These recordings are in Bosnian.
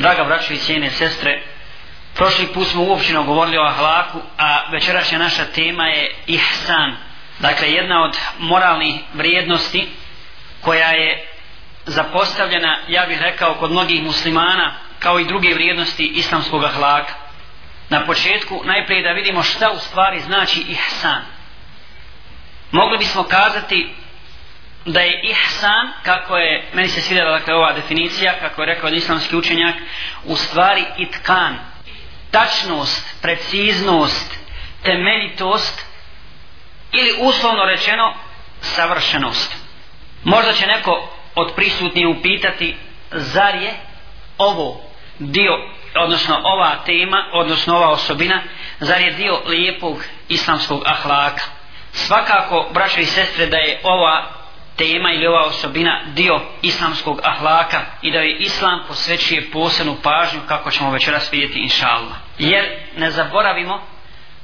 Draga braćo i cijene sestre, prošli put smo uopćeno govorili o ahlaku, a večerašnja naša tema je ihsan, dakle jedna od moralnih vrijednosti koja je zapostavljena, ja bih rekao, kod mnogih muslimana, kao i druge vrijednosti islamskog ahlaka. Na početku, najprije da vidimo šta u stvari znači ihsan. Mogli bismo kazati da je ihsan, kako je, meni se svidjela dakle, ova definicija, kako je rekao islamski učenjak, u stvari itkan, tačnost, preciznost, temeljitost ili uslovno rečeno savršenost. Možda će neko od prisutnije upitati zar je ovo dio, odnosno ova tema, odnosno ova osobina, zar je dio lijepog islamskog ahlaka. Svakako, braće i sestre, da je ova tema ili ova osobina dio islamskog ahlaka i da je islam posvećuje posebnu pažnju kako ćemo večeras vidjeti inša Allah. Jer ne zaboravimo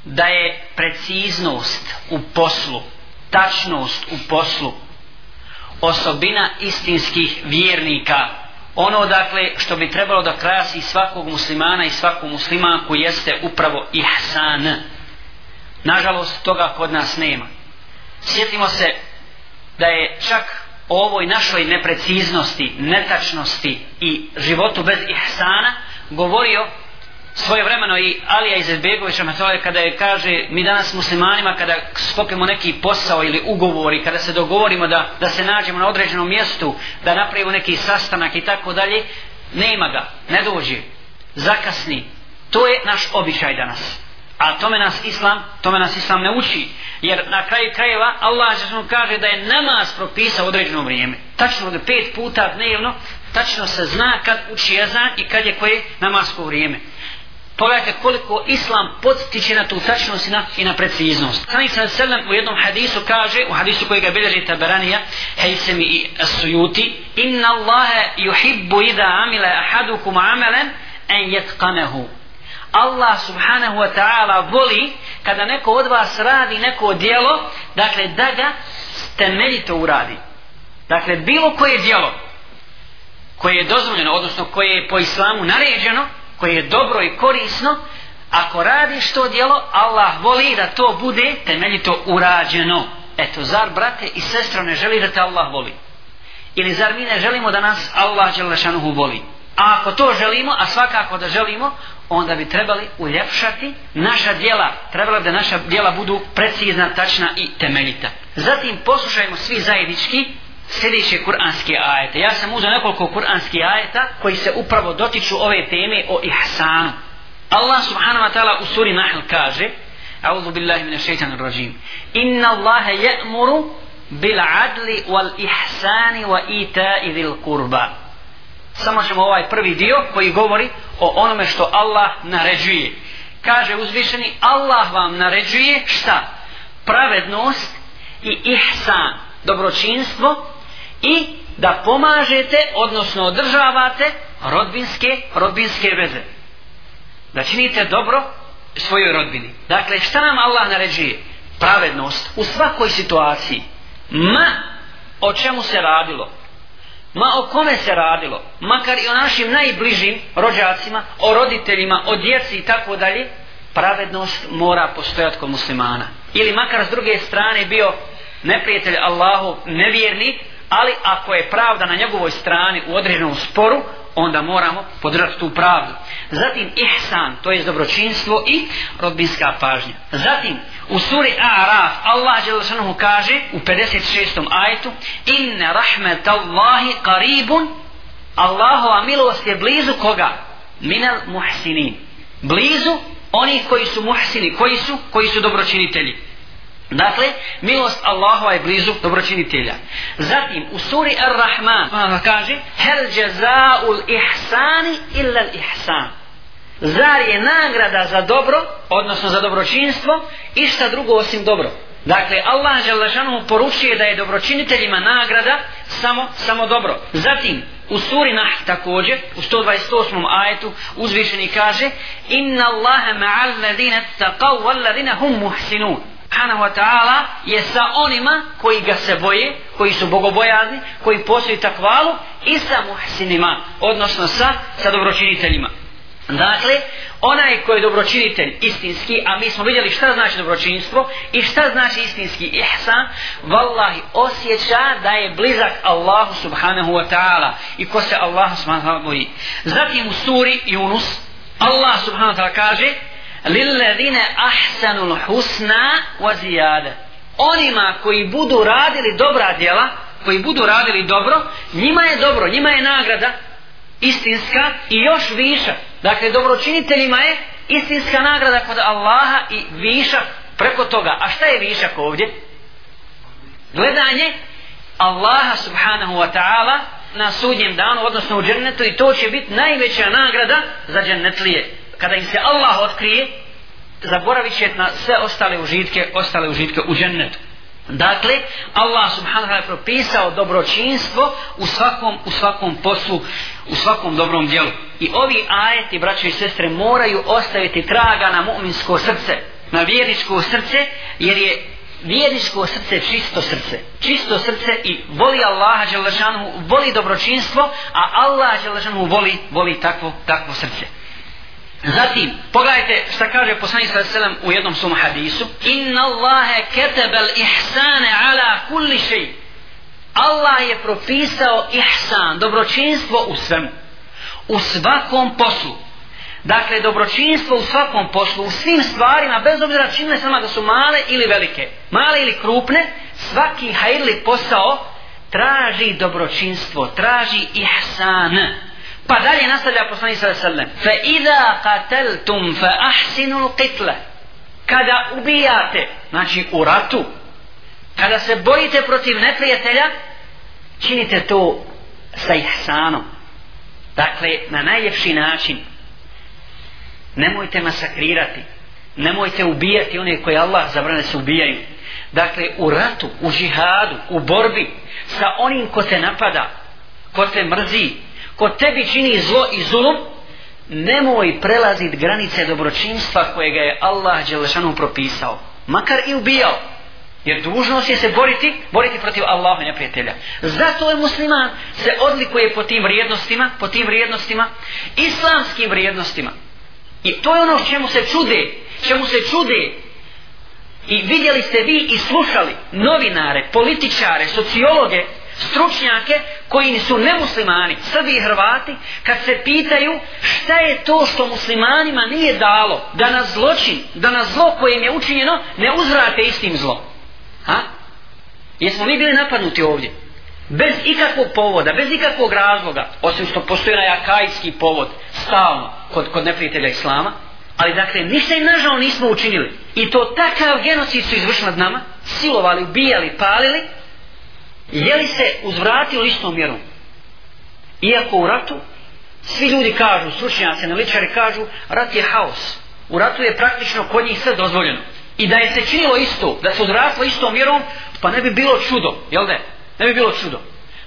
da je preciznost u poslu, tačnost u poslu, osobina istinskih vjernika, ono dakle što bi trebalo da krasi svakog muslimana i svaku muslimanku jeste upravo ihsan. Nažalost toga kod nas nema. Sjetimo se da je čak o ovoj našoj nepreciznosti, netačnosti i životu bez ihsana govorio svoje vremeno i Alija Izetbegovića Matolaj kada je kaže mi danas muslimanima kada skopimo neki posao ili ugovor i kada se dogovorimo da, da se nađemo na određenom mjestu da napravimo neki sastanak i tako dalje nema ga, ne dođe zakasni to je naš običaj danas a tome nas islam tome nas islam ne uči jer na kraju krajeva Allah će nam kaže da je namaz propisao određeno vrijeme tačno da pet puta dnevno tačno se zna kad uči jezan i kad je koje namasko vrijeme Pogledajte koliko islam podstiče na tu tačnost i na, i na preciznost. Sani sa selem u jednom hadisu kaže, u hadisu koji ga bilježi Tabaranija, Hejsemi i Asujuti, Inna Allahe yuhibbu ida amila ahadukum amelen en yetqanehu. Allah subhanahu wa ta'ala voli kada neko od vas radi neko djelo dakle da ga temeljito uradi dakle bilo koje djelo koje je dozvoljeno odnosno koje je po islamu naređeno koje je dobro i korisno ako radiš to djelo Allah voli da to bude temeljito urađeno eto zar brate i sestro ne želi da te Allah voli ili zar mi ne želimo da nas Allah želešanuhu voli a ako to želimo a svakako da želimo onda bi trebali uljepšati naša djela, trebalo da naša djela budu precizna, tačna i temeljita. Zatim poslušajmo svi zajednički sljedeće kuranske ajete. Ja sam uzao nekoliko kuranskih ajeta koji se upravo dotiču ove teme o ihsanu. Allah subhanahu wa ta'ala u suri Nahl kaže A'udhu billahi min ashaitan rajim Inna Allahe ya'muru bil adli wal ihsani wa ita'i dhil kurba samo ćemo ovaj prvi dio koji govori o onome što Allah naređuje. Kaže uzvišeni Allah vam naređuje šta? Pravednost i ihsan, dobročinstvo i da pomažete, odnosno održavate rodbinske, rodbinske veze. Da činite dobro svojoj rodbini. Dakle, šta nam Allah naređuje? Pravednost u svakoj situaciji. Ma o čemu se radilo? ma o kome se radilo makar i o našim najbližim rođacima o roditeljima, o djeci i tako dalje pravednost mora postojati kod muslimana ili makar s druge strane bio neprijatelj Allahu nevjernik ali ako je pravda na njegovoj strani u određenom sporu onda moramo podržati tu pravdu zatim ihsan to je dobročinstvo i robinska pažnja zatim u suri A'raf Allah Đelešanohu kaže u 56. ajtu inne rahmet Allahi karibun Allahova milost je blizu koga? minel muhsinin blizu oni koji su muhsini koji su? koji su dobročinitelji Dakle, milost Allahova je blizu dobročinitelja. Zatim, u suri Ar-Rahman, ono kaže, Hel jazaul ihsani illa ihsan. Zar je nagrada za dobro, odnosno za dobročinstvo, išta drugo osim dobro? Dakle, Allah Želešanu poručuje da je dobročiniteljima nagrada samo, samo dobro. Zatim, u suri Nah također, u 128. ajetu, uzvišeni kaže Inna Allahe ma'al ladine taqav wal ladine hum muhsinun subhanahu wa ta'ala je sa onima koji ga se boje, koji su bogobojazni, koji posluju takvalu i sa muhsinima, odnosno sa, sa dobročiniteljima. Dakle, onaj ko je dobročinitelj istinski, a mi smo vidjeli šta znači dobročinstvo i šta znači istinski ihsan, vallahi osjeća da je blizak Allahu subhanahu wa ta'ala i ko se Allahu subhanahu wa ta'ala boji. Zatim u suri Yunus, Allah subhanahu wa ta'ala kaže, lilladine ahsanul husna wa zijade onima koji budu radili dobra djela koji budu radili dobro njima je dobro, njima je nagrada istinska i još viša dakle dobročiniteljima je istinska nagrada kod Allaha i viša preko toga a šta je višak ovdje gledanje Allaha subhanahu wa ta'ala na sudnjem danu, odnosno u džennetu i to će biti najveća nagrada za džennetlije kada im se Allah otkrije zaboravit će na sve ostale užitke ostale užitke u džennetu dakle Allah subhanahu wa propisao dobročinstvo u svakom u svakom poslu u svakom dobrom djelu i ovi ajeti braće i sestre moraju ostaviti traga na mu'minsko srce na vjerničko srce jer je vjerničko srce čisto srce čisto srce i voli Allaha Đelešanu voli dobročinstvo a Allah Đelešanu voli, voli takvo, takvo srce Zatim, pogledajte šta kaže poslanik sa selam u jednom svom hadisu. Inna Allahe ketebel ihsane ala kulli šeji. Allah je propisao ihsan, dobročinstvo u svemu. U svakom poslu. Dakle, dobročinstvo u svakom poslu, u svim stvarima, bez obzira činile sama da su male ili velike, male ili krupne, svaki hajrli posao traži dobročinstvo, traži ihsan. Ihsan. Pa dalje nastavlja poslanik sallallahu alejhi ve sellem: "Fa idha qataltum fa ahsinul qitla." Kada ubijate, znači u ratu, kada se bojite protiv neprijatelja, činite to sa ihsanom. Dakle, na najljepši način. Nemojte masakrirati. Nemojte ubijati one koje Allah zabrane se ubijaju. Dakle, u ratu, u žihadu, u borbi, sa onim ko te napada, ko te mrzi, ko tebi čini zlo i zulum, nemoj prelazit granice dobročinstva koje ga je Allah Đelešanu propisao. Makar i ubijao. Jer dužnost je se boriti, boriti protiv Allaha i neprijatelja. Zato je musliman se odlikuje po tim vrijednostima, po tim vrijednostima, islamskim vrijednostima. I to je ono čemu se čude, čemu se čude. I vidjeli ste vi i slušali novinare, političare, sociologe, stručnjake koji su nemuslimani, Srbi i Hrvati, kad se pitaju šta je to što muslimanima nije dalo da na zločin, da na zlo koje im je učinjeno ne uzvrate istim zlom. Ha? Jesmo mi bili napadnuti ovdje? Bez ikakvog povoda, bez ikakvog razloga, osim što postoji na jakajski povod, stalno, kod, kod neprijatelja Islama, ali dakle, ništa im nažal nismo učinili. I to takav genocid su izvršili nad nama, silovali, ubijali, palili, je li se uzvratio listom mjerom iako u ratu svi ljudi kažu, slučnjaci, analitičari kažu rat je haos u ratu je praktično kod njih sve dozvoljeno i da je se činilo isto, da se odraslo istom mjerom pa ne bi bilo čudo, jel ne? ne bi bilo čudo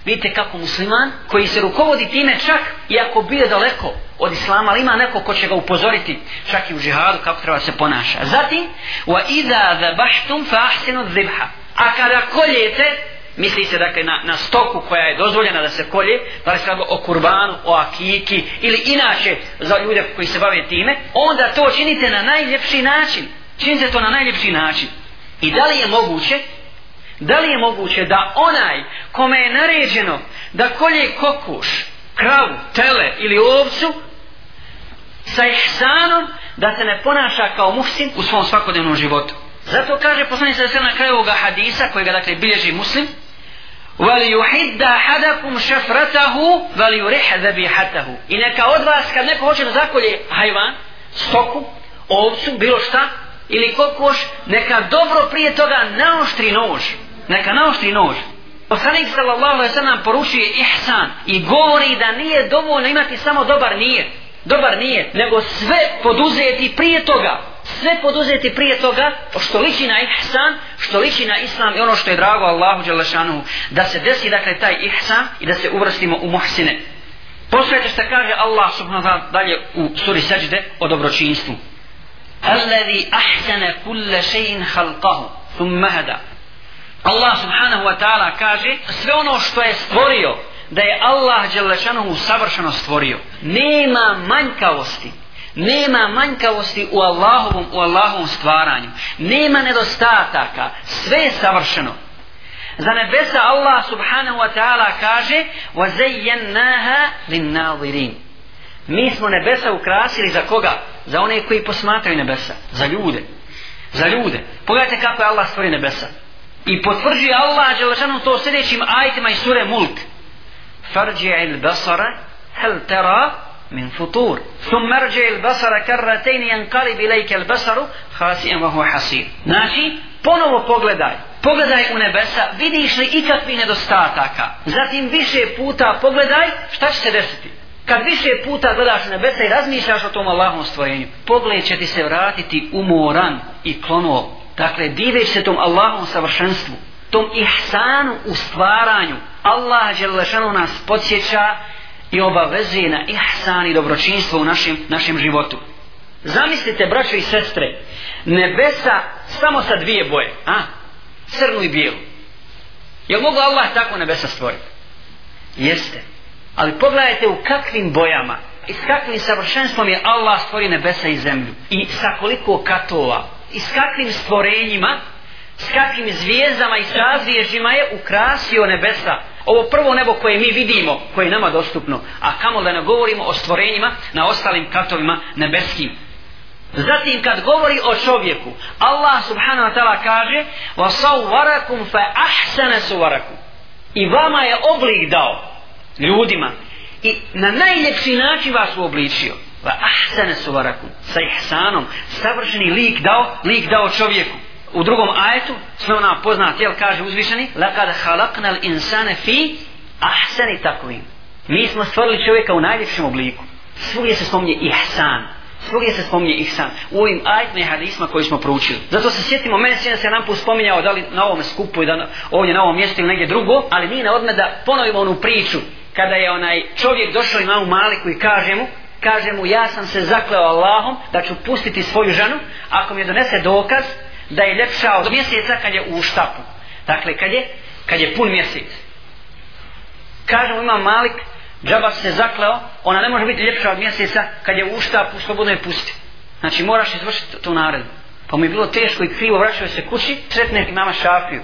vidite kako musliman koji se rukovodi time čak i ako bude daleko od islama, ali ima neko ko će ga upozoriti čak i u žihadu kako treba se ponaša zatim wa iza zabahtum fa ahsinu zibha a kada koljete misli se dakle na, na stoku koja je dozvoljena da se kolje, da li se o kurbanu, o akiki ili inače za ljude koji se bave time, onda to činite na najljepši način. Činite to na najljepši način. I da li je moguće, da li je moguće da onaj kome je naređeno da kolje kokuš, kravu, tele ili ovcu, sa ihsanom da se ne ponaša kao muhsin u svom svakodnevnom životu. Zato kaže poslanik sa na kraju ovoga hadisa kojega dakle bilježi muslim, وليحد احدكم شفرته وليريح ذبيحته انك od vas kad neko hoće da zakolje hajvan stoku ovcu bilo šta ili kokoš neka dobro prije toga naoštri nož neka naoštri nož Poslanik sallallahu alejhi ve sellem poručuje ihsan i govori da nije dovoljno imati samo dobar nije dobar nije nego sve poduzeti prije toga sve poduzeti prije toga što liči na ihsan, što liči na islam i ono što je drago Allahu Đelešanu da se desi dakle taj ihsan i da se uvrstimo u muhsine. Poslijete što kaže Allah subhanahu dalje u suri seđde o dobročinstvu. Alladhi ahsana kulla shay'in khalqahu thumma hada. Allah subhanahu wa ta'ala kaže sve ono što je stvorio da je Allah dželle savršeno stvorio. Nema manjkavosti nema manjkavosti u Allahovom u Allahovom stvaranju nema nedostataka sve je savršeno za nebesa Allah subhanahu wa ta'ala kaže وَزَيَّنَّاهَا لِنَّاظِرِينَ mi smo nebesa ukrasili za koga? za one koji posmatraju nebesa za ljude za ljude pogledajte kako je Allah stvorio nebesa i potvrđuje Allah Đelešanu to sljedećim ajitima iz sure Mulk فَرْجِعِ الْبَصَرَ هَلْ تَرَا من فطور ثم ارجع البصر كرتين ينقلب اليك البصر خاسئا وهو حصير ناشي ponovo pogledaj pogledaj u nebesa vidiš li ikakvi nedostataka zatim više puta pogledaj šta će se desiti kad više puta gledaš u nebesa i razmišljaš o tom Allahom stvojenju pogled će ti se vratiti umoran i klonov dakle diveć se tom Allahom savršenstvu tom ihsanu u stvaranju Allah Đelešanu nas podsjeća i obavezuje na ihsan i dobročinstvo u našem, našem životu. Zamislite, braćo i sestre, nebesa samo sa dvije boje, a? crnu i bijelu. Je li mogu Allah tako nebesa stvoriti? Jeste. Ali pogledajte u kakvim bojama i s kakvim savršenstvom je Allah stvori nebesa i zemlju. I sa koliko katova i s kakvim stvorenjima s kakvim zvijezdama i sazvježima je ukrasio nebesa ovo prvo nebo koje mi vidimo koje je nama dostupno a kamo da ne govorimo o stvorenjima na ostalim katovima nebeskim zatim kad govori o čovjeku Allah subhanahu wa ta'ala kaže وَصَوْوَرَكُمْ فَأَحْسَنَ سُوَرَكُمْ i vama je oblik dao ljudima i na najljepši način vas uobličio va ahsane suvarakum sa ihsanom savršeni lik dao lik dao čovjeku u drugom ajetu sve ona poznat jel kaže uzvišeni laqad khalaqnal insane fi ahsani taqwim mi smo stvorili čovjeka u najljepšem obliku svugdje se spominje ihsan svugdje se spominje ihsan u ovim ajetima i hadisma koji smo proučili zato se sjetimo meni sjena se nam spominjao da li na ovom skupu i da ovdje na ovom mjestu ili negdje drugo ali nije na odme da ponovimo onu priču kada je onaj čovjek došao imamu maliku i kaže mu kaže mu ja sam se zakleo Allahom da ću pustiti svoju ženu ako mi je donese dokaz da je ljepša od mjeseca kad je u štapu. Dakle, kad je, kad je pun mjesec. Kažemo, ima malik, džabac se zakleo, ona ne može biti ljepša od mjeseca kad je u štapu, slobodno je pusti. Znači, moraš izvršiti tu naredbu. Pa mu je bilo teško i krivo, vraćao se kući, sretne imama šafiju.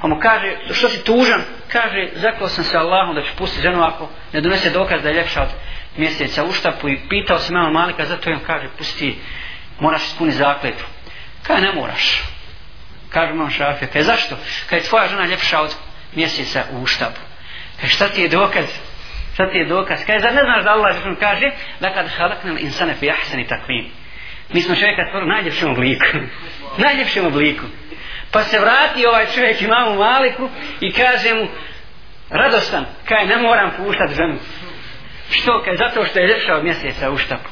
Pa mu kaže, što si tužan? Kaže, zaklao sam se Allahom da ću pusti ženu ako ne donese dokaz da je ljepša od mjeseca u štapu i pitao se mama malika, zato je on kaže, pusti, moraš ispuniti zakletu. Kaj ne moraš? Kaže imam šafija. Kaj zašto? Kaj je tvoja žena ljepša od mjeseca u štabu. Kaj e, šta ti je dokaz? Šta ti je dokaz? Kaj zar ne znaš da Allah zašto kaže da kad halaknem insane fi jahseni takvim. Mi smo čovjeka stvorili najljepšem obliku. najljepšem obliku. Pa se vrati ovaj čovjek imamu Maliku i kaže mu radostan, kaj ne moram puštat ženu. Što? Kaj zato što je ljepša od mjeseca u štabu.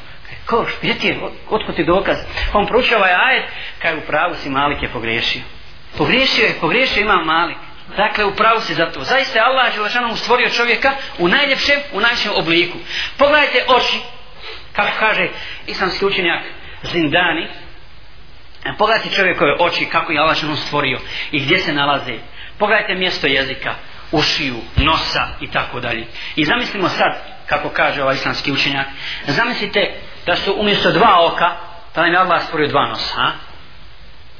Ko? Gdje ti je? Otko ti dokaz? On pručio ovaj ajed, kaj u pravu si Malik je pogriješio. Pogriješio je, pogriješio ima Malik. Dakle, u pravu si za to. Zaista je Allah Želešanu stvorio čovjeka u najljepšem, u najljepšem obliku. Pogledajte oči, kako kaže islamski učenjak Zindani, e, pogledajte čovjekove oči kako je Allah Želešanu stvorio i gdje se nalaze. Pogledajte mjesto jezika, ušiju, nosa i tako dalje. I zamislimo sad, kako kaže ovaj islamski učenjak, zamislite da su umjesto dva oka da pa nam je Allah stvorio dva nosa ha?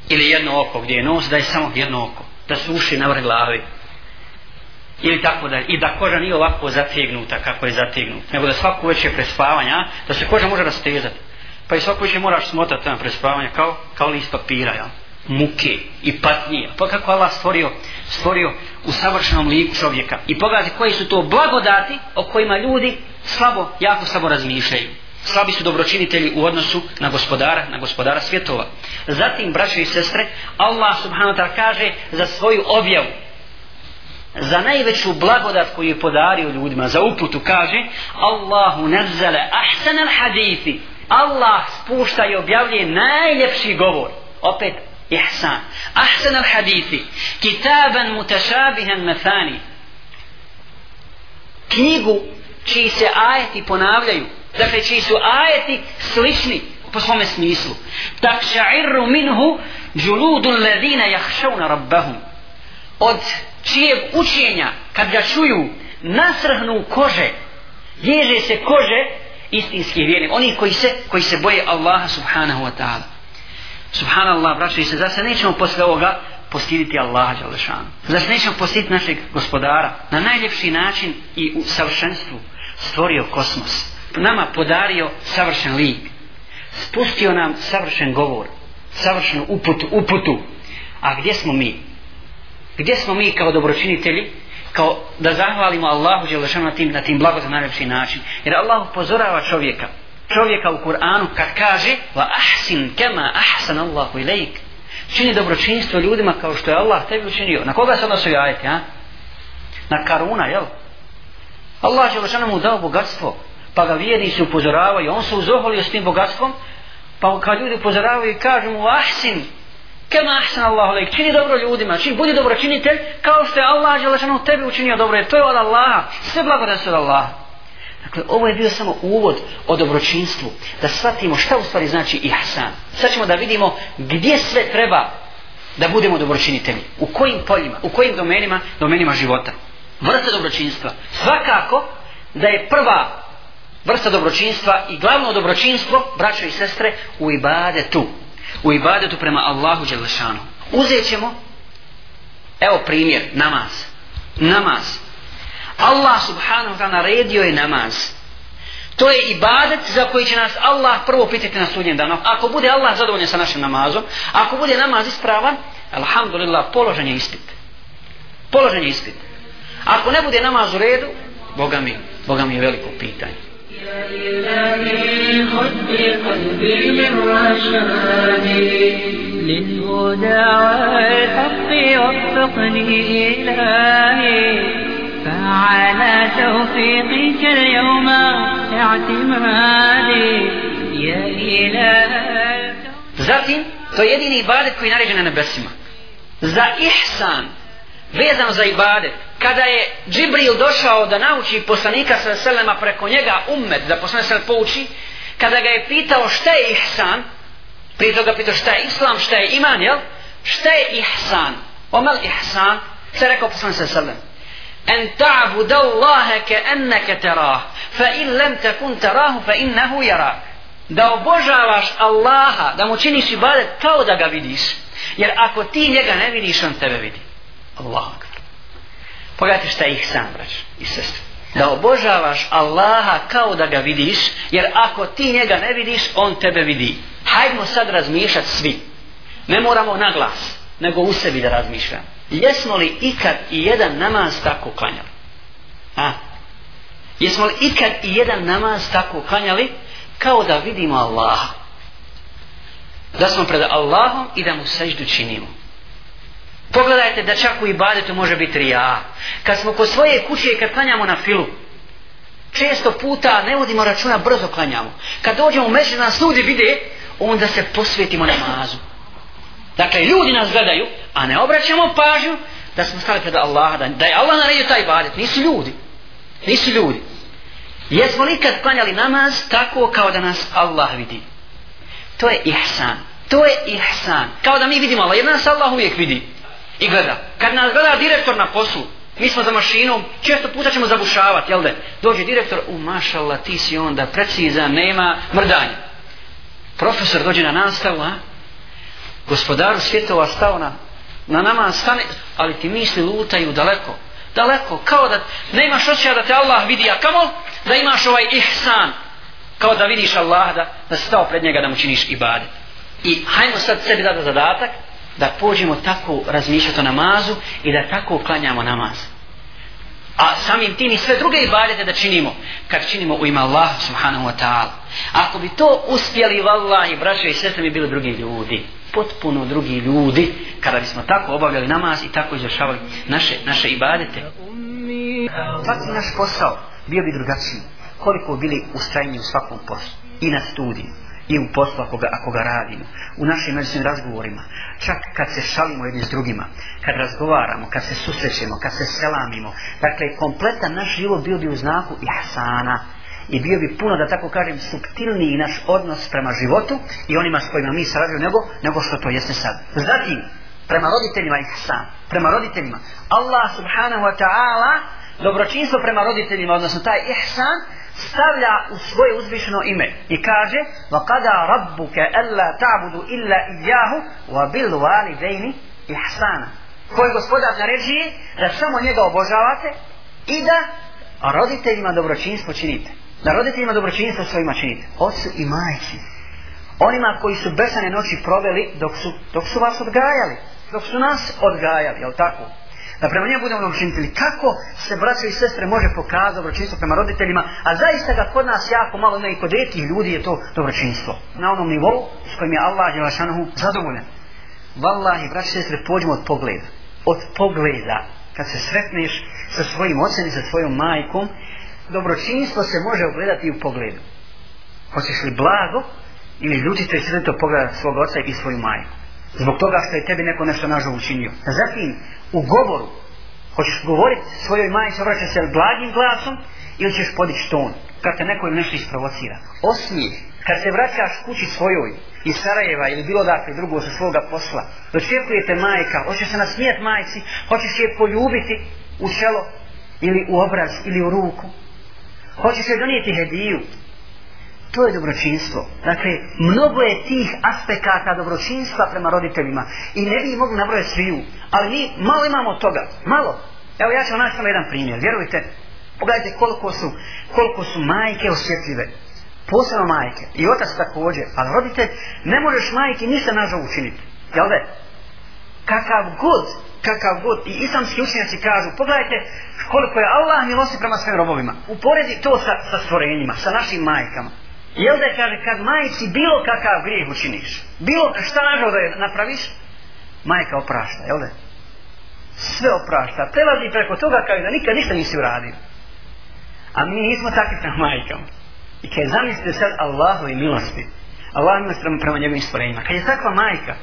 ili jedno oko gdje je nos da je samo jedno oko da su uši na vrh glavi ili tako da i da koža nije ovako zategnuta kako je zategnuta nego da svako uveće prespavanja da se koža može rastezati pa i svako uveće moraš smotati na prespavanja kao, kao list papira ja? muke i patnije pa kako Allah stvorio, stvorio u savršenom liku čovjeka i pogledajte koji su to blagodati o kojima ljudi slabo, jako slabo razmišljaju slabi su dobročinitelji u odnosu na gospodara, na gospodara svjetova. Zatim, braće i sestre, Allah subhanahu ta'ala kaže za svoju objavu, za najveću blagodat koju je podario ljudima, za uputu kaže Allahu nazale ahsan al hadithi Allah spušta i objavlje najljepši govor opet ihsan ahsan al hadithi kitaban mutašabihan mefani knjigu čiji se ajeti ponavljaju dakle čiji su ajeti slični po svome smislu tak ša'irru minhu džuludu ledina jahšavna rabbahum od čijeg učenja kad ga čuju nasrhnu kože ježe se kože istinskih vjernika oni koji se koji se boje Allaha subhanahu wa ta'ala subhanallah braćo i se da se nećemo posle ovoga postiditi Allaha Đalešan zašto nećemo postiditi našeg gospodara na najljepši način i u savršenstvu stvorio kosmos nama podario savršen lik spustio nam savršen govor savršenu uputu, uputu a gdje smo mi gdje smo mi kao dobročinitelji kao da zahvalimo Allahu Đelešanu na tim, na tim blagod na način jer Allah upozorava čovjeka čovjeka u Kur'anu kad kaže va ahsin kema ahsan Allahu ilajk čini dobročinstvo ljudima kao što je Allah tebi učinio na koga se odnosio ajte a? na karuna jel Allah Đelešanu mu dao bogatstvo pa ga vjernici upozoravaju on se uzoholio s tim bogatstvom pa kad ljudi upozoravaju i kažu mu ahsin kem ahsan Allah lek čini dobro ljudima čini, budi dobro činitelj kao što je Allah želešano tebi učinio dobro jer to je od Allaha sve blagodne su od Allaha dakle ovo je bio samo uvod o dobročinstvu da shvatimo šta u stvari znači ihsan sad ćemo da vidimo gdje sve treba da budemo dobročinitelji u kojim poljima, u kojim domenima domenima života vrste dobročinstva svakako da je prva vrsta dobročinstva i glavno dobročinstvo, braćo i sestre, u ibadetu. U ibadetu prema Allahu Đelešanu. Uzet ćemo, evo primjer, namaz. Namaz. Allah subhanahu ta'ala naredio je namaz. To je ibadet za koji će nas Allah prvo pitati na sudnjem danu. Ako bude Allah zadovoljen sa našim namazom, ako bude namaz ispravan, alhamdulillah, položen je ispit. Položen je ispit. Ako ne bude namaz u redu, Boga mi, Boga mi je veliko pitanje. إلهي خذ بقلبي من رشادي للهدى والحق وفقني إلهي فعلى توفيقك اليوم اعتمادي يا إله Zatim, to je jedini ibadet koji je naređen na nebesima. Za ihsan, vezano za ibadet, kada je Džibril došao da nauči poslanika sa selema preko njega ummet, da poslanik sa pouči, kada ga je pitao šta je ihsan, prije toga pitao šta je islam, šta je iman, jel? Šta je ihsan? Omel ihsan, se rekao poslanik sa selem. En ta'bud Allah ka annaka tarah, fa in lam takun tarahu fa innahu yara. Da obožavaš Allaha, da mu činiš ibadet kao da ga vidiš. Jer ako ti njega ne vidiš, on tebe vidi. Allah akbar. Pogledajte šta je ihsan, brać i sestri. Da obožavaš Allaha kao da ga vidiš, jer ako ti njega ne vidiš, on tebe vidi. Hajdemo sad razmišljati svi. Ne moramo na glas, nego u sebi da razmišljamo. Jesmo li ikad i jedan namaz tako klanjali? A? Jesmo li ikad i jedan namaz tako klanjali? Kao da vidimo Allaha. Da smo pred Allahom i da mu seždu činimo. Pogledajte da čak u ibadetu može biti rija. Kad smo kod svoje kuće i kad klanjamo na filu, često puta ne vodimo računa, brzo klanjamo. Kad dođemo u mesec, nas ljudi vide, onda se posvetimo namazu. Dakle, ljudi nas gledaju, a ne obraćamo pažnju da smo stali pred Allaha, da, da je Allah naredio taj ibadet. Nisu ljudi. Nisu ljudi. Jesmo li kad klanjali namaz tako kao da nas Allah vidi? To je ihsan. To je ihsan. Kao da mi vidimo Allah, jer nas Allah uvijek vidi i gleda. Kad nas gleda direktor na poslu, mi smo za mašinom, često puta ćemo zabušavati, jel de? Dođe direktor, u mašala, ti si onda precizan, nema mrdanja. Profesor dođe na nastavu, a? Gospodar svjetova stao na, na nama stane, ali ti misli lutaju daleko. Daleko, kao da ne imaš osjeća da te Allah vidi, a kamo da imaš ovaj ihsan. Kao da vidiš Allah da, da stao pred njega da mu činiš ibadet. I hajmo sad sebi dati zadatak, da pođemo tako razmišljati o namazu i da tako uklanjamo namaz a samim tim i sve druge ibadete da činimo kad činimo u ima Allah subhanahu wa ta'ala ako bi to uspjeli vallahi braćo i sestre mi bili drugi ljudi potpuno drugi ljudi kada bismo tako obavljali namaz i tako izvršavali naše, naše ibadete svaki naš posao bio bi drugačiji koliko bili ustrajni u svakom poslu i na studiju i u poslu ako ga, ako ga radimo, u našim međusnim razgovorima, čak kad se šalimo jedni s drugima, kad razgovaramo, kad se susrećemo, kad se selamimo, dakle, kompletan naš život bio bi u znaku jasana i bio bi puno, da tako kažem, subtilniji naš odnos prema životu i onima s kojima mi sražujemo nego, nego što to jeste sad. Zatim, prema roditeljima ihsan, prema roditeljima, Allah subhanahu wa ta'ala, dobročinstvo prema roditeljima, odnosno taj ihsan, stavlja u svoje uzvišeno ime i kaže wa qada rabbuka alla ta'budu illa iyyahu wa bil walidayni ihsana koji gospodar naredi da samo njega obožavate i da roditeljima dobročinstvo činite da roditeljima dobročinstvo svojima činite ocu i majci onima koji su besane noći proveli dok su, dok su vas odgajali dok su nas odgajali, jel tako? da prema njemu budemo dobročinitelji. Kako se braće i sestre može pokazati dobročinstvo prema roditeljima, a zaista ga kod nas jako malo ne i kod retih ljudi je to dobročinstvo. Na onom nivou s kojim je Allah i Lašanohu zadovoljen. Wallahi, braće i sestre, pođemo od pogleda. Od pogleda, kad se sretneš sa svojim ocem i sa svojom majkom, dobročinstvo se može ogledati u pogledu. Hoćeš li blago ili ljutite i sredito pogleda svog oca i svoju majku zbog toga što je tebi neko nešto nažal učinio. Zatim, u govoru, hoćeš govoriti svojoj majici, obraćaš se blagim glasom ili ćeš podići ton kad te neko nešto isprovocira. Osmijeh, kad se vraćaš kući svojoj iz Sarajeva ili bilo dakle drugo sa svoga posla, dočekujete majka, hoćeš se nasmijet majci, hoćeš je poljubiti u čelo ili u obraz ili u ruku, hoćeš je donijeti hediju, To je dobročinstvo. Dakle, mnogo je tih aspekata dobročinstva prema roditeljima. I ne bi mogli nabrojati sviju. Ali mi malo imamo toga. Malo. Evo ja ću vam samo jedan primjer. Vjerujte, pogledajte koliko su, koliko su majke osjetljive. Posebno majke. I otac također. Ali roditelj, ne možeš majke ni se nažal učiniti. Jel da? Kakav god, kakav god. I islamski učenjaci kažu, pogledajte koliko je Allah milosti prema svim robovima. Uporedi to sa, sa stvorenjima, sa našim majkama. Jel da kaže kad majci bilo kakav grijeh učiniš, bilo šta nažal da je napraviš, majka oprašta, jel da? Sve oprašta, prelazi preko toga kaže da nikad ništa nisi uradio. A mi nismo takvi prema majkama. I kaj zamislite sad Allahu i milosti, Allah ima strama prema njegovim stvorenjima. Kad je takva majka,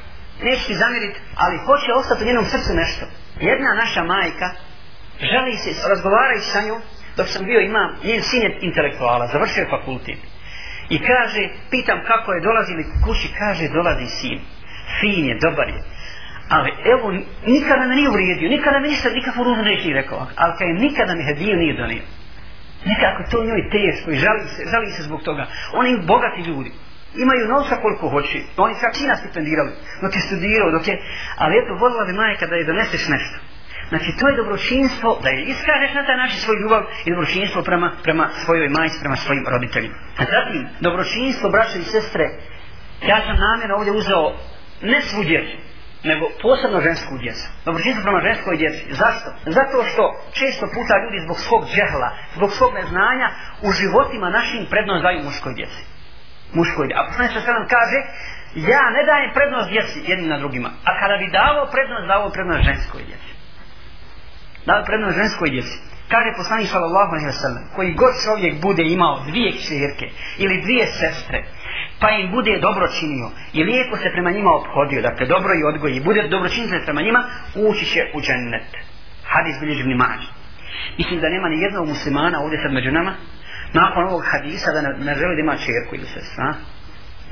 neće ti zamirit, ali hoće ostati u njenom srcu nešto. Jedna naša majka, želi se razgovarajući sa njom, dok sam bio imam, njen sin je intelektuala, završio je fakultet. I kaže, pitam kako je dolazili kući, kaže, dolazi sin. Fin je, dobar je. Ali evo, nikada me nije uvrijedio, nikada me ništa, nikakvu ružu neći nije rekao. Ali kaj, nikada mi hedio nije donio. Nekako to njoj teško i žali se, žali se zbog toga. Oni bogati ljudi. Imaju novca koliko hoće. Oni sa čina stipendirali. Dok je studirao, dok je... Ali eto, volila bi majka da je doneseš nešto. Znači, to je dobročinstvo da je iskažeš na taj način svoju ljubav i dobročinstvo prema, prema svojoj majci, prema svojim roditeljima. A zatim, dobročinstvo, braće i sestre, ja sam namjerno ovdje uzeo ne svu djecu, nego posebno žensku djecu. Dobročinstvo prema ženskoj djeci. Zašto? Zato što često puta ljudi zbog svog džehla, zbog svog neznanja, u životima našim prednost daju muškoj djeci. Muškoj djeci. A poslanje što se nam kaže, ja ne dajem prednost djeci jednim na drugima, a kada bi davao prednost, davao prednost ženskoj djeci da prema ženskoj djeci. Kaže poslanik sallallahu alejhi ve sellem, koji god čovjek bude imao dvije ćerke ili dvije sestre, pa im bude dobro činio i lijepo se prema njima obhodio, dakle dobro i odgoji, i bude dobro prema njima, ući će u džennet. Hadis bilježi ibn Mađi. Mislim da nema ni jednog muslimana ovdje sad među nama, nakon ovog hadisa da ne, ne želi da ima čerku ili sestra.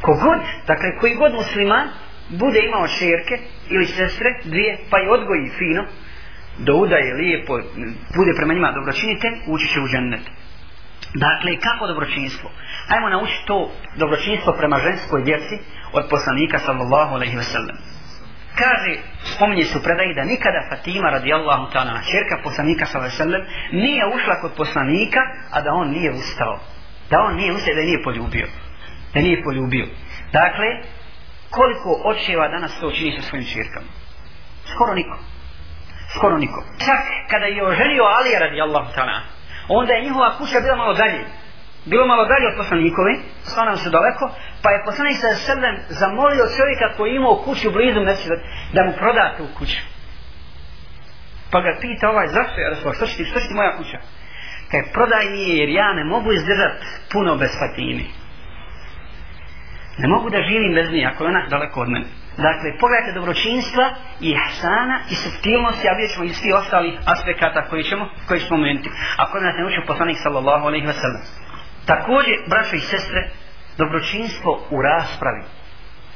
Kogod, dakle koji god musliman bude imao čerke ili sestre, dvije, pa i odgoji fino, do udaje lijepo bude prema njima dobročinite ući će u džennet dakle kako dobročinstvo ajmo naučiti to dobročinstvo prema ženskoj djeci od poslanika sallallahu alaihi wasallam kaže spominje su predaji da nikada Fatima radijallahu ta'ala čerka poslanika sallallahu alaihi wasallam nije ušla kod poslanika a da on nije ustao da on nije ustao da nije poljubio da nije poljubio dakle koliko očeva danas to čini sa svojim čirkama skoro nikom skoro niko. Čak kada je oženio Ali radijallahu ta'ala, onda je njihova kuća bila malo dalje. Bilo malo dalje od poslanikove, stvarno se daleko, pa je poslanik sa srdem zamolio čovjeka koji je imao kuću blizu mesiva da mu proda tu kuću. Pa ga pita ovaj, zašto je Rasul, što će ti, što će ti moja kuća? Kaj prodaj mi je, jer ja ne mogu izdržati puno bez Fatimi. Ne mogu da živim bez nje, ako je ona daleko od mene. Dakle, pogledajte dobročinstva i ihsana i subtilnosti, a vidjet ćemo i svi ostali aspekata koji ćemo, koji ćemo momenti. A kod nas je učio poslanik sallallahu alaihi wasallam. Također, braćo i sestre, dobročinstvo u raspravi.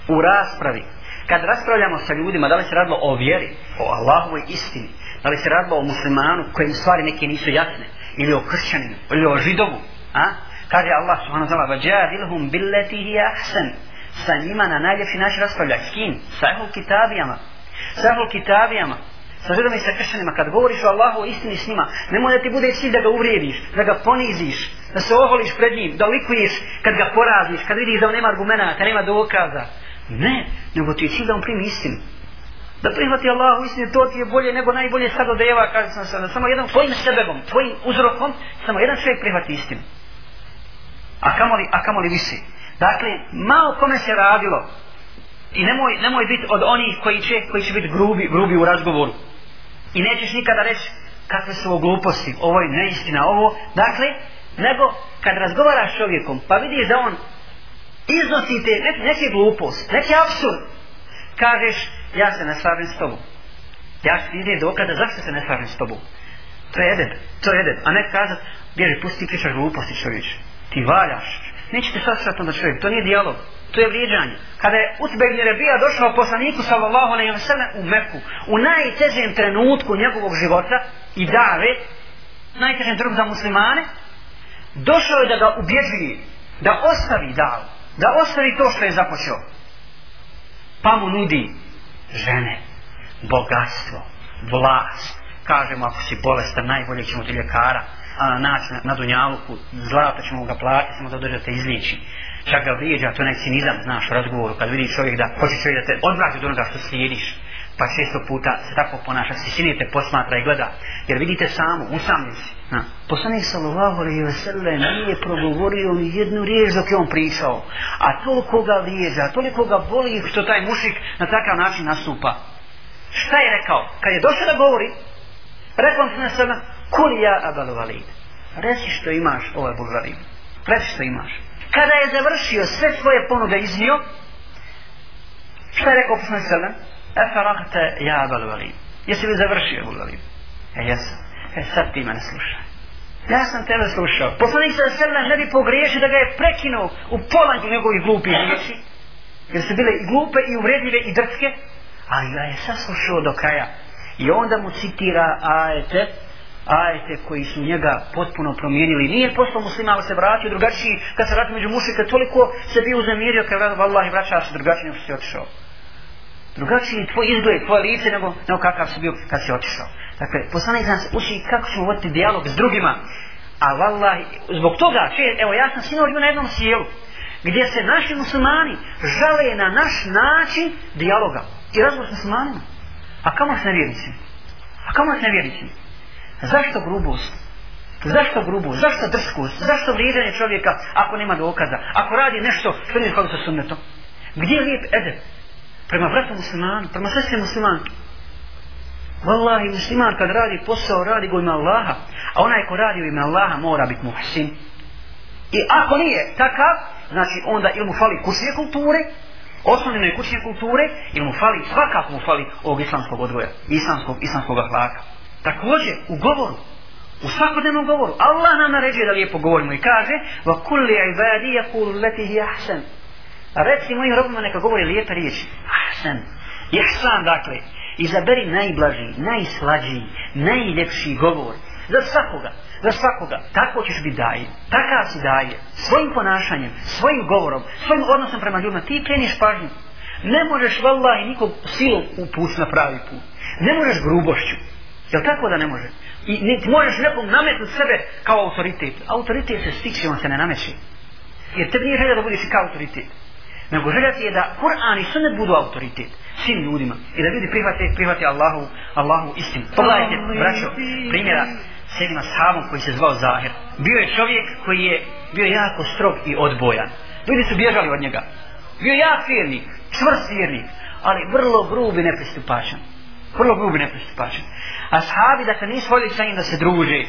U raspravi. Kad raspravljamo sa ljudima, da li se radilo o vjeri, o Allahovoj istini, da li se radilo o muslimanu kojim stvari neke nisu jasne, ili o kršćaninu, ili o židovu, a? Kaže Allah subhanahu wa ta'ala: "Vajadilhum billati hiya ahsan." sa njima na najljepši način raspravljati. S kim? Sa ehol kitabijama. Sa ehol kitabijama. Sa židom i sa kršćanima. Kad govoriš o Allahu istini s njima, ne da ti bude cilj da ga uvrijediš, da ga poniziš, da se oholiš pred njim, da likuješ kad ga poraziš, kad vidiš da on nema argumenta, da nema dokaza. Ne, nego ti je cilj da on primi istinu. Da prihvati Allah u istinu, to ti je bolje nego najbolje sad od Eva, kaže sam sada. Samo jedan tvojim sebebom, tvojim uzrokom, samo jedan čovjek prihvati istinu. A kamoli, a kamoli visi. Dakle, malo kome se radilo i nemoj, nemoj biti od onih koji će, koji će biti grubi, grubi u razgovoru. I nećeš nikada reći kakve su ovo gluposti, ovo je neistina, ovo. Dakle, nego kad razgovaraš s čovjekom pa vidiš da on iznosi te ne, neke glupost, neki absurd, kažeš ja se ne slavim s tobom. Ja ću ti izdje dokada zašto se ne slavim s tobom. To je edeb, to je edeb. A ne kazat, bježi, pusti pričaš gluposti čovječe. Ti valjaš, nećete sasratno da čovjek, to nije dijalog, to je vrijeđanje. Kada je Utbe ibn Rebija došao poslaniku sallallahu alaihi wa sallam u Meku, u najtežem trenutku njegovog života i dave, najtežem trenutku za muslimane, došao je da ga ubjeđuje, da ostavi davu, da ostavi to što je započeo. Pa mu nudi žene, bogatstvo, vlast, kažemo ako si bolestan najbolje ćemo ti ljekara, naći na dunjaluku, zlata ćemo ga platiti, samo zato da te izliči. Čak ga vrijeđa, to je cinizam, znaš, u razgovoru, kad vidi čovjek da hoće čovjek da te odvrati od onoga što slijediš, pa često puta se tako ponaša, se sinije te posmatra i gleda, jer vidite samo, usamljen si. Na. Poslanik sallallahu alaihi ve sellem nije progovorio ni jednu riječ dok je on prišao, a toliko ga vrijeđa, toliko ga boli što taj mušik na takav način nastupa. Šta je rekao? Kad je došao da govori, rekao sam na sallam, kuli ja abal valid reci što imaš o abul valid reci što imaš kada je završio sve svoje ponude iznio što je rekao poslani sallam efarahte ja abal valid jesi li završio abul valid e jesam e sad ti mene slušaj ja sam tebe slušao poslani sallam ne bi pogriješio da ga je prekinuo u pola njegovih glupih riječi jer su bile i glupe i uvredljive i drske ali ga je sad slušao do kraja i onda mu citira ajete ajete koji su njega potpuno promijenili. Nije posto muslima, ali se vratio drugačiji kad se vratio među mušlika, toliko se bio uzemirio kad vratio, vallaha i vraćao se drugačiji nego što si otišao. Drugačiji tvoj izgled, tvoje lice nego, nego kakav si bio kad si otišao. Dakle, poslanik nas uči kako ćemo voditi dijalog s drugima, a vallaha, zbog toga, če, evo ja sam sinovi na jednom sjelu, gdje se naši muslimani žale na naš način dijaloga i razgovor s muslimanima. A kamo se nevjernicima? A kamo se nevjernicima? Zašto grubost? Zašto grubost? Zašto drskost? Zašto vrijedanje čovjeka ako nema dokaza? Ako radi nešto što nije kako sa sunnetom? Gdje je lijep edep? Prema vratu muslimanu, prema sestri muslimanu. Wallahi musliman kad radi posao, radi go ima Allaha. A onaj ko radi u ime Allaha mora biti muhsin. I ako nije takav, znači onda ili mu fali kućne kulture, osnovljene kućne kulture, ili mu fali, svakako mu fali ovog islamskog odvoja, islamskog, islamskog ahlaka. Također, u govoru, u svakodnevnom govoru, Allah nam naređuje da lijepo govorimo i kaže وَكُلِّ عِبَادِيَ قُلُ لَتِهِ أَحْسَنُ Reci mojim robima neka govori lijepe riječi. Ahsan. Ihsan dakle. Izaberi najblaži, najslađiji, najljepši govor. Za svakoga. Za svakoga. Tako ćeš biti daje. Takav si daje. Svojim ponašanjem, svojim govorom, svojim odnosom prema ljudima. Ti kreniš pažnju. Ne možeš vallaha i nikog silom upući na pravi put. Ne možeš grubošću. Je li tako da ne može? I ne, možeš nekom nametnuti sebe kao autoritet. Autoritet se stiče, on se ne nameši. Jer tebi nije želja da budeš kao autoritet. Nego želja ti je da Kur'an i Sunnet budu autoritet svim ljudima. I da ljudi prihvate, prihvate Allahu, Allahu istinu. Pogledajte, braćo, primjera s jednim ashabom koji se zvao Zahir. Bio je čovjek koji je bio jako strog i odbojan. Ljudi su bježali od njega. Bio je jak vjernik, čvrst vjernik, ali vrlo grub i nepristupačan vrlo grubi nepristupačni. A sahabi, dakle, nisu voljeli sa njim da se druže.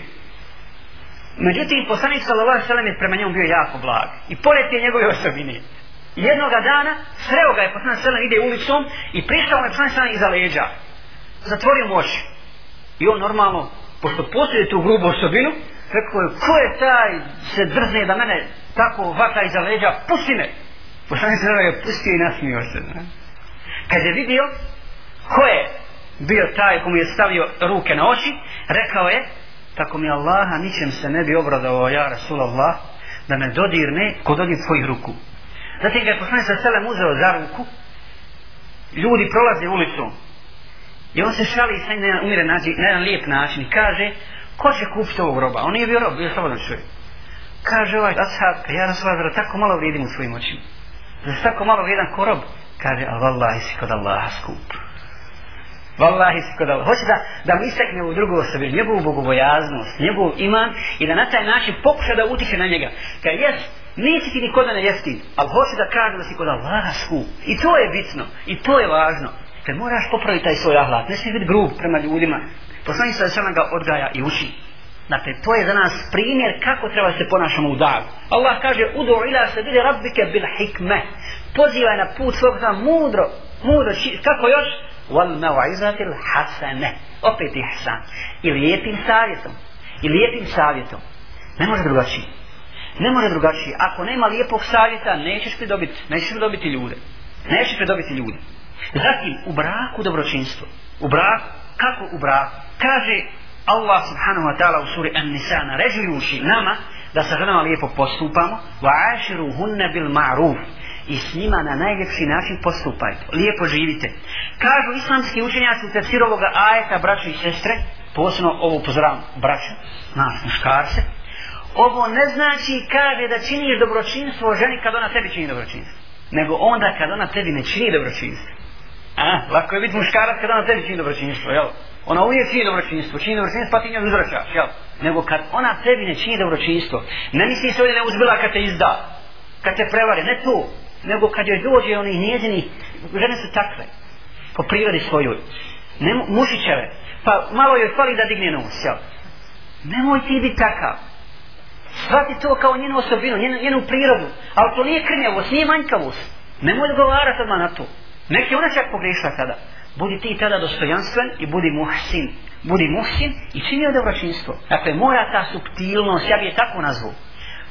Međutim, poslanik sallallahu alejhi ve sellem je prema njemu bio jako blag i pored te njegove osobine. Jednoga dana sreo ga je poslanik sallallahu ide ulicom i prišao mu poslanik sallallahu iza leđa. Zatvorio mu oči. I on normalno pošto posjeduje tu grubu osobinu, rekao je, ko je taj se drzne da mene tako vata iza leđa, pusti me. Poslanik sallallahu je pustio i nasmio se. Kad je vidio ko je bio taj komu je stavio ruke na oči, rekao je, tako mi Allaha ničem se ne bi obradovao ja Rasulallah, da me dodirne ko dodir svojih ruku. Zatim ga je poslanik sa selem uzeo za ruku, ljudi prolaze ulicom i on se šali sa na umire na jedan lijep način i kaže, ko će kupiti ovog roba? On nije bio rob, bio slobodan čovjek. Kaže ovaj, da pa sad, ja na svoj tako malo vidim u svojim očima. Za tako malo vidim ko rob? Kaže, a vallaha si kod Allaha skupu. Wallahi se kod Allah. Hoće da, da mu istekne u drugu osobi njegovu bogobojaznost, njegov iman i da na taj način pokuša da utiče na njega. Kaj jes, nisi ti nikod ne jefti, ali hoće da kaže da si kod Allah skup. I to je bitno, i to je važno. Te moraš popraviti taj svoj ahlak, ne smije biti grub prema ljudima. Poslani se sam ga odgaja i uči. Dakle, to je za nas primjer kako treba se ponašamo u dagu. Allah kaže, udu ila se bide rabike bil hikme. Pozivaj na put svog mudro, mudro, kako još? wal mawizatil hasane opet ihsan i lijepim savjetom i lijepim savjetom ne može drugačije ne može drugačije ako nema lijepog savjeta nećeš pridobiti nećeš pridobiti ljude nećeš pridobiti ljude zatim u braku dobročinstvo u braku kako u braku kaže Allah subhanahu wa ta'ala u suri An-Nisa naređujući nama da sa ženama lijepo postupamo wa ashiru hunna bil ma'ruf i s njima na najljepši način postupajte. Lijepo živite. Kažu islamski učenjaci u tefsirovoga ajeta, braćo i sestre, posebno ovo upozoravam, braćo, nas, muškarce, ovo ne znači kad je da činiš dobročinstvo ženi kad ona tebi čini dobročinstvo. Nego onda kad ona tebi ne čini dobročinstvo. A, lako je biti muškarac kad ona tebi čini dobročinstvo, jel? Ona uvijek čini dobročinstvo, čini dobročinstvo, pa ti njoj uzvraćaš, jel? Nego kad ona tebi ne čini dobročinstvo, ne misli se ovdje ne uzbila kad te izda, kad te prevare, ne tu, nego kad joj dođe onih njezinih, žene su takve, po prirodi svojoj, ne, mušićeve, pa malo joj fali da digne nos, jel? Nemoj ti biti takav. Svati to kao njenu osobinu, njenu, njenu prirodu, ali to nije krnjavost, nije manjkavost. Nemoj odgovarati odmah na to. Nek je ona čak pogrešila tada. Budi ti tada dostojanstven i budi muhsin. Budi muhsin i čini je dobročinstvo. Dakle, mora ta subtilnost, ja bi je tako nazvao,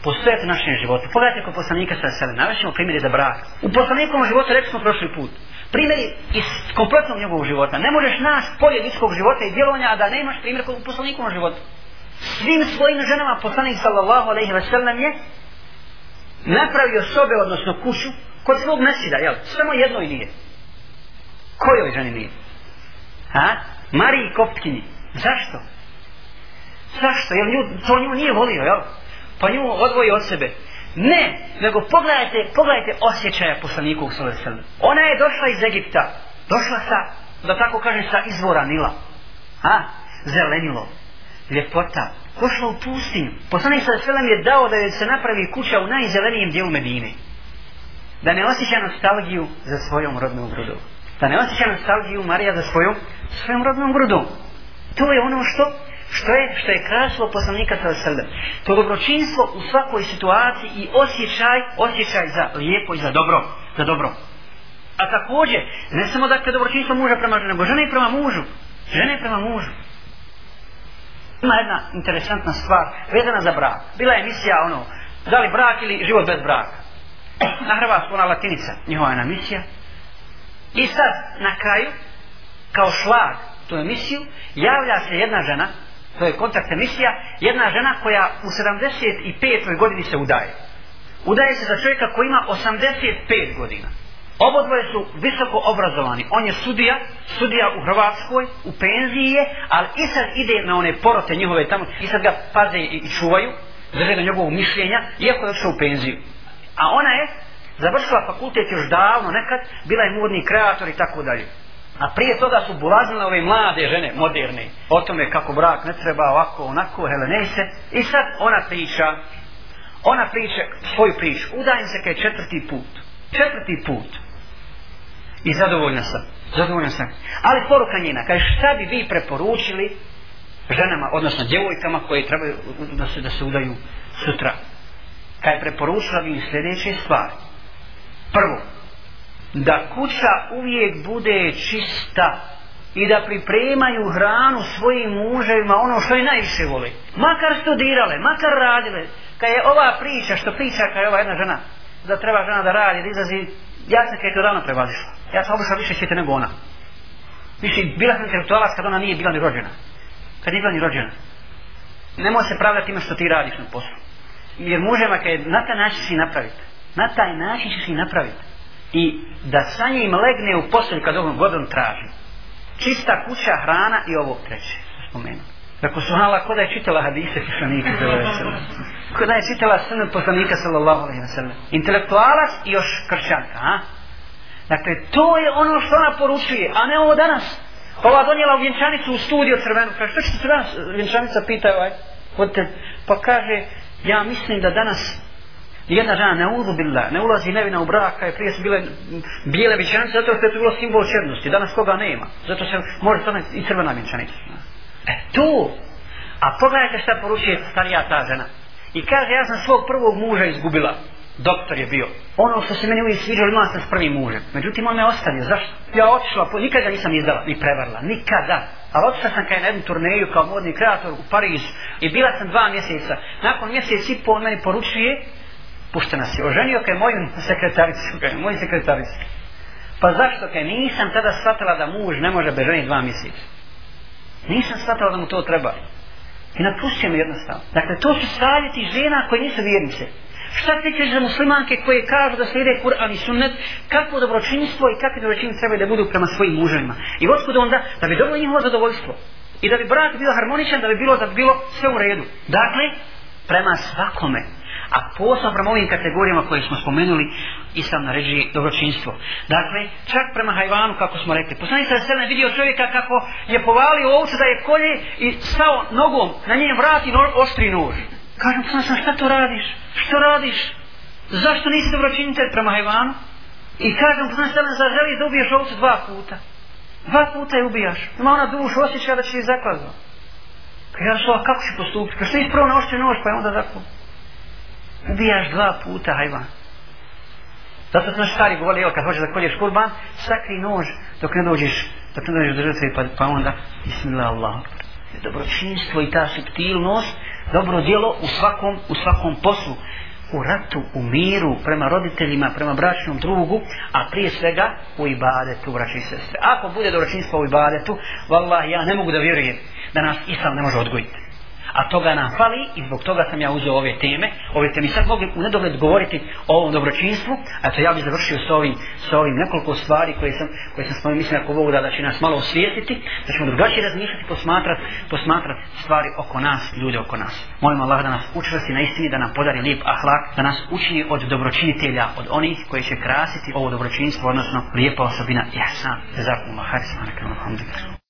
posvijeti našem životu. Pogledajte kod poslanika sa sebe, navešimo primjeri za brak. U poslanikom životu rekli smo prošli put. Primjeri iz kompletnog njegovog života. Ne možeš naš polje ljudskog života i djelovanja, a da ne imaš primjer kod poslanikom životu. Svim svojim ženama poslanik sallallahu alaihi wa sallam je napravio sobe, odnosno kuću, kod svog mesida, jel? Samo jednoj nije. Kojoj ženi nije? A? Mariji Koptkini. Zašto? Zašto? Jel nju, to nju nije volio, jel? pa nju odvoji od sebe. Ne, nego pogledajte, pogledajte osjećaja poslanika u Solesel. Ona je došla iz Egipta, došla sa, da tako kaže, sa izvora Nila. A, zelenilo, ljepota, pošla u pustinju. Poslanik Solesel je dao da se napravi kuća u najzelenijem dijelu Medine. Da ne osjeća nostalgiju za svojom rodnom grudom. Da ne osjeća nostalgiju Marija za svojom, svojom rodnom grudom. To je ono što što je, što je krasilo poslanika sa srdem. To dobročinstvo u svakoj situaciji i osjećaj, osjećaj za lijepo i za dobro. Za dobro. A također, ne samo da dakle, dobročinstvo muža prema žene, nego žene prema mužu. Žene prema mužu. Ima jedna interesantna stvar, vedena za brak. Bila je emisija, ono, da li brak ili život bez braka. Na Hrvatsku, ona latinica, njihova je emisija. I sad, na kraju, kao šlag tu emisiju, javlja se jedna žena, To je kontakt emisija. Jedna žena koja u 75. godini se udaje. Udaje se za čovjeka koji ima 85 godina. Obo dvoje su visoko obrazovani. On je sudija, sudija u Hrvatskoj, u penziji je, ali i sad ide na one porote njihove tamo, i sad ga paze i, i čuvaju, drže na njegovu mišljenja, iako je u penziju. A ona je završila fakultet još davno nekad, bila je modni kreator i tako dalje. A prije toga su bulazile ove mlade žene, moderne, o tome kako brak ne treba, ovako, onako, helenese. I sad ona priča, ona priča svoju priču, udajem se kaj četvrti put. Četvrti put. I zadovoljna sam, zadovoljna sam. Ali poruka njena, kaj šta bi vi preporučili ženama, odnosno djevojkama koje trebaju da se, da se udaju sutra. Kaj preporučila bi im sljedeće stvari. Prvo, da kuća uvijek bude čista i da pripremaju hranu svojim muževima ono što je najviše vole makar studirale, makar radile kad je ova priča što priča kad je ova jedna žena da treba žena da radi, da izlazi ja sam kaj to davno prevazišla ja sam obišla više čete nego ona više bila sam intelektualac kad ona nije bila ni rođena kad nije bila ni rođena nemoj se pravdati ima što ti radiš na poslu jer muževa kad je na taj način si napraviti na taj način si napraviti i da sa njim legne u posljednju kad ovom godom traži. Čista kuća, hrana i ovo treće. Spomenu. Dakle, su hala, ko da je čitala hadise poslanika, ko da je čitala sunet poslanika, sallallahu alaihi wa sallam. Intelektualac i još kršćanka, a? Dakle, to je ono što ona poručuje, a ne ovo danas. Ova donijela u vjenčanicu u studiju crvenu. Kaže, što će crvena vjenčanica pita ovaj? Pa kaže, ja mislim da danas jedna žena ne uzubila, ne ulazi nevina u brak, kada je prije su bile bijele vičanice, zato što je to bilo simbol černosti, danas koga nema, zato se može staviti i crvena vičanica. E, tu, a pogledajte šta poručuje starija ta žena. I kaže, ja sam svog prvog muža izgubila, doktor je bio. Ono što se meni uvijek sviđa, imala sam s prvim mužem. Međutim, on me ostavio, zašto? Ja otišla, po... nikada nisam izdala, ni prevarila, nikada. Ali otišla sam kaj na jednu turneju kao modni kreator u Pariz i bila sam dva mjeseca. Nakon mjesec i pol meni poručuje, puštena si. Oženio kaj moju sekretaricu, kaj moju sekretaricu. Pa zašto kaj nisam tada shvatila da muž ne može bez ženi dva mjeseca? Nisam shvatila da mu to treba. I napustio mi jednostavno. Dakle, to su savjeti žena koje nisu vjernice. Šta ti ćeš za muslimanke koje kažu da slijede Kur'an i sunnet, kako dobročinstvo i kakve dobročinstvo trebaju da budu prema svojim muževima. I otkud onda, da bi dobilo njihovo zadovoljstvo. I da bi brak bio harmoničan, da bi bilo, da bi bilo sve u redu. Dakle, prema svakome a posao prema ovim kategorijama koje smo spomenuli islam naređuje dobročinstvo dakle čak prema hajvanu kako smo rekli poslanik sa sebe vidio čovjeka kako je povalio ovce da je kolje i stao nogom na njem vrati no, oštri nož kažem poslanik sa šta to radiš što radiš zašto nisi dobročinitelj prema hajvanu i kažem poslanik sa sebe zar želiš da ubiješ ovce dva puta dva puta je ubijaš ima ona duš osjeća da će je zaklazno Kaj pa ja sva, kako si postupiti? Kaj što je prvo na ošće nož, pa je onda zakon. Dakle ubijaš dva puta hajvan. Zato smo stari govorili, evo kad hoćeš da kolješ kurban, sakri nož dok ne dođeš, dok ne dođeš držati pa, pa onda, bismillah Allah. Dobročinstvo i ta subtilnost, dobro djelo u svakom, u svakom poslu. U ratu, u miru, prema roditeljima, prema bračnom drugu, a prije svega u ibadetu, braći i sestre. Ako bude dobročinstvo u ibadetu, vallahi, ja ne mogu da vjerujem da nas islam ne može odgojiti a toga nam fali i zbog toga sam ja uzeo ove teme ove teme i sad mogli u nedogled govoriti o ovom dobročinstvu a to ja bih završio s ovim, s ovim nekoliko stvari koje sam, koje sam spomenuo mislim ako Bogu da, da će nas malo osvijetiti da ćemo drugačije razmišljati posmatrat, posmatrat stvari oko nas ljude oko nas molim Allah da nas učvrsti na istini da nam podari lijep ahlak da nas učini od dobročinitelja od onih koji će krasiti ovo dobročinstvo odnosno lijepa osobina jasa zakuma harisana kama hamdika